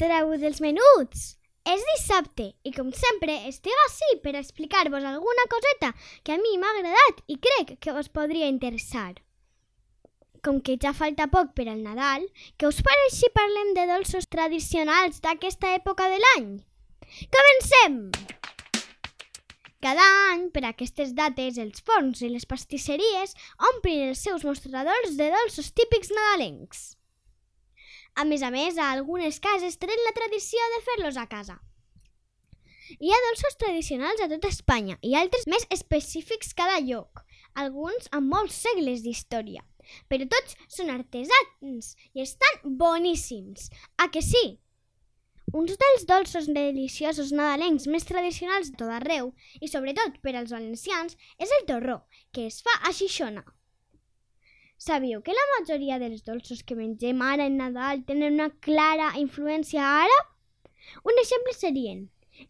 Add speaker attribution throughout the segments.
Speaker 1: Trau dels menuts! És dissabte i, com sempre, estic així per explicar-vos alguna coseta que a mi m'ha agradat i crec que us podria interessar. Com que ja falta poc per al Nadal, què us pareix si parlem de dolços tradicionals d'aquesta època de l'any? Comencem! Cada any, per aquestes dates, els forns i les pastisseries omplin els seus mostradors de dolços típics nadalencs. A més a més, a algunes cases tenen la tradició de fer-los a casa. Hi ha dolços tradicionals a tot Espanya i altres més específics cada lloc, alguns amb molts segles d'història. Però tots són artesans i estan boníssims. A que sí? Uns dels dolços deliciosos nadalencs més tradicionals de tot arreu, i sobretot per als valencians, és el torró, que es fa a Xixona. Sabíeu que la majoria dels dolços que mengem ara en Nadal tenen una clara influència àrab? Un exemple serien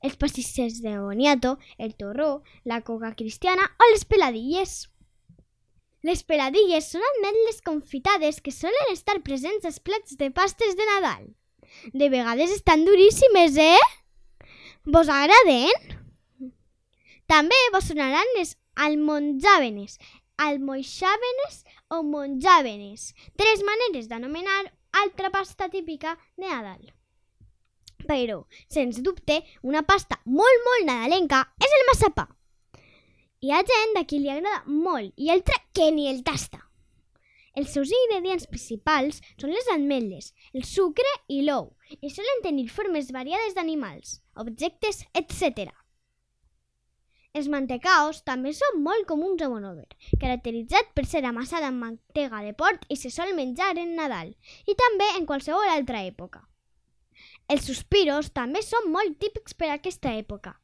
Speaker 1: els pastissers de boniato, el torró, la coca cristiana o les peladilles. Les peladilles són ametlles confitades que solen estar presents als plats de pastes de Nadal. De vegades estan duríssimes, eh? Vos agraden? També vos sonaran les almonjàvenes, almoixàvenes o monjàvenes, tres maneres d'anomenar altra pasta típica de Nadal. Però, sens dubte, una pasta molt, molt nadalenca és el massapà. Hi ha gent a qui li agrada molt i altra que ni el tasta. Els seus ingredients principals són les ametlles, el sucre i l'ou, i solen tenir formes variades d'animals, objectes, etc. Els mantecaos també són molt comuns a Bonover, caracteritzat per ser amassat amb mantega de porc i se sol menjar en Nadal, i també en qualsevol altra època. Els suspiros també són molt típics per a aquesta època.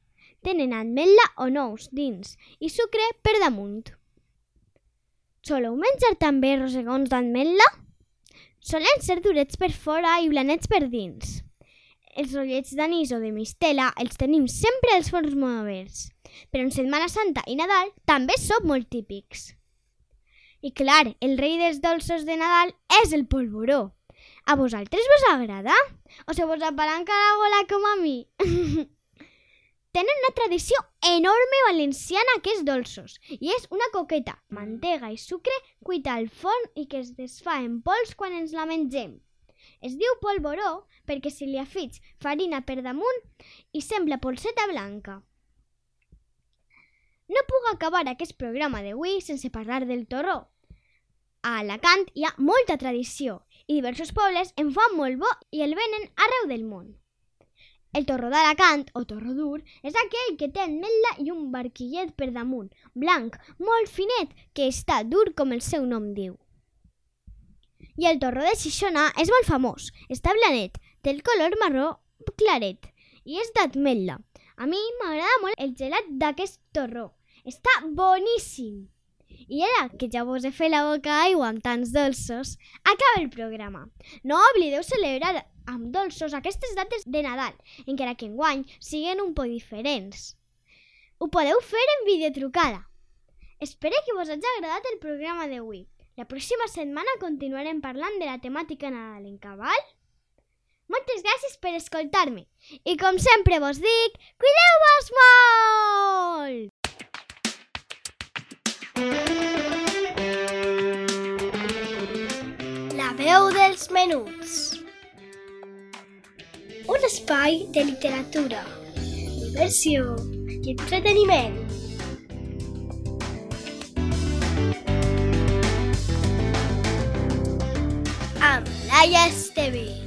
Speaker 1: Tenen ametlla o nous dins i sucre per damunt. Soleu menjar també rosegons d'ametlla? Solen ser durets per fora i blanets per dins. Els rotllets d'anís o de mistela els tenim sempre als forns monovers, però en Setmana Santa i Nadal també són molt típics. I clar, el rei dels dolços de Nadal és el polvoró. A vosaltres vos agrada? O se vos apalanca la gola com a mi? Tenen una tradició enorme valenciana aquests dolços i és una coqueta, mantega i sucre cuita al forn i que es desfà en pols quan ens la mengem. Es diu polvoró perquè si li afits farina per damunt i sembla polseta blanca. No puc acabar aquest programa d'avui sense parlar del torró. A Alacant hi ha molta tradició i diversos pobles en fan molt bo i el venen arreu del món. El torró d'Alacant, o torró dur, és aquell que té ametlla i un barquillet per damunt, blanc, molt finet, que està dur com el seu nom diu. I el torró de Xixona és molt famós, està blanet, té el color marró claret i és d'ametlla. A mi m'agrada molt el gelat d'aquest torró, està boníssim! I ara que ja vos he fet la boca aigua amb tants dolços, acaba el programa. No oblideu celebrar amb dolços aquestes dates de Nadal, encara que enguany siguen un poc diferents. Ho podeu fer en videotrucada. Espero que vos hagi agradat el programa d'avui. La pròxima setmana continuarem parlant de la temàtica nadalenca, val? Moltes gràcies per escoltar-me. I com sempre vos dic, cuideu-vos molt!
Speaker 2: La veu dels menuts. Un espai de literatura, diversió i entreteniment. Amb Laia Esteve.